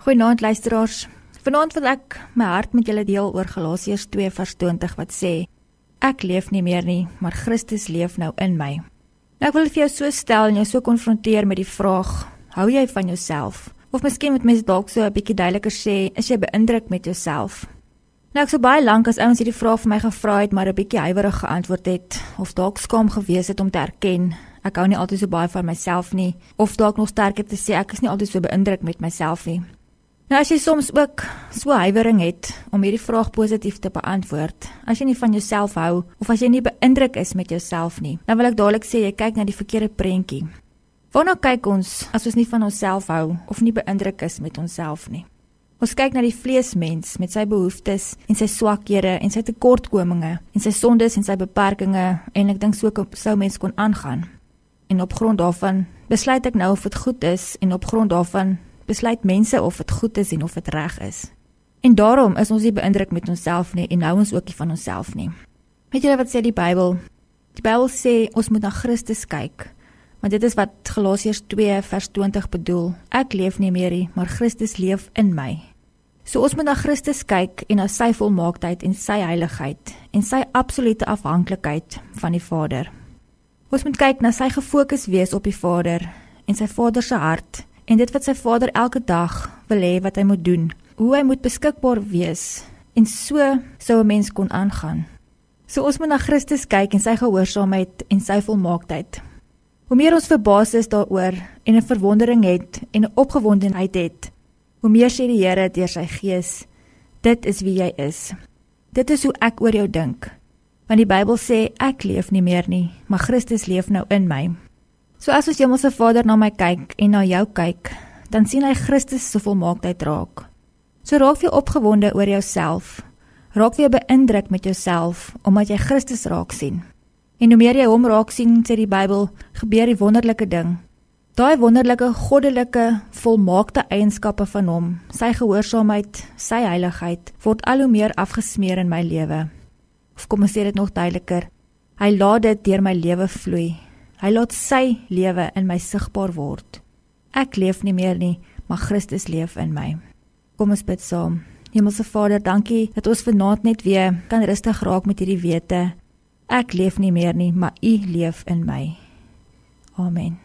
Goeienaand luisteraars. Vanaand wil ek my hart met julle deel oor Galasiërs 2:20 wat sê: Ek leef nie meer nie, maar Christus leef nou in my. Nou ek wil vir jou so stel en jou so konfronteer met die vraag: Hou jy van jouself? Of miskien moet mens dalk so 'n bietjie duideliker sê, is jy beïndruk met jouself? Nou ek so baie lank as ouens hierdie vraag vir my gevra het, maar 'n bietjie huiwerig geantwoord het of dalk skaam gewees het om te erken ek hou nie altyd so baie van myself nie of dalk nog sterker te sê ek is nie altyd so beïndruk met myself nie. Nou as jy soms ook so huiwering het om hierdie vraag positief te beantwoord, as jy nie van jouself hou of as jy nie beïndruk is met jouself nie, dan wil ek dadelik sê jy kyk na die verkeerde prentjie. Waarna kyk ons as ons nie van onsself hou of nie beïndruk is met onsself nie? Ons kyk na die vleesmens met sy behoeftes en sy swakhede en sy tekortkominge en sy sondes en sy beperkings en ek dink so sou mens kon aangaan. En op grond daarvan besluit ek nou of dit goed is en op grond daarvan besluit mense of dit goed is en of dit reg is. En daarom is ons nie beïndruk met onsself nie en hou ons ook nie van onsself nie. Weet julle wat sê die Bybel? Die Bybel sê ons moet na Christus kyk. Want dit is wat Galasiërs 2 vers 20 bedoel. Ek leef nie meer nie, maar Christus leef in my. So ons moet na Christus kyk en na sy volmaaktheid en sy heiligheid en sy absolute afhanklikheid van die Vader. Ons moet kyk na sy gefokus wees op die Vader en sy Vader se hart en dit wat sy vader elke dag wil hê wat hy moet doen, hoe hy moet beskikbaar wees en so sou 'n mens kon aangaan. So ons moet na Christus kyk en sy gehoorsaamheid en sy volmaaktheid. Hoe meer ons verbaas is daaroor en 'n verwondering het en 'n opgewondenheid het, hoe meer sê die Here deur sy gees, dit is wie jy is. Dit is hoe ek oor jou dink. Want die Bybel sê ek leef nie meer nie, maar Christus leef nou in my. So as ons Hemelse Vader na my kyk en na jou kyk, dan sien hy Christus se volmaaktheid raak. So raak jy opgewonde oor jouself. Raak jy beïndruk met jouself omdat jy Christus raak sien. En hoe meer jy hom raak sien, sê die Bybel, gebeur die wonderlike ding. Daai wonderlike goddelike volmaakte eienskappe van hom, sy gehoorsaamheid, sy heiligheid, word al hoe meer afgesmeer in my lewe. Of kom ons sê dit nog duideliker, hy laat dit deur my lewe vloei Hy laat sy lewe in my sigbaar word. Ek leef nie meer nie, maar Christus leef in my. Kom ons bid saam. Hemelse Vader, dankie dat ons vanaand net weer kan rustig raak met hierdie wete. Ek leef nie meer nie, maar U leef in my. Amen.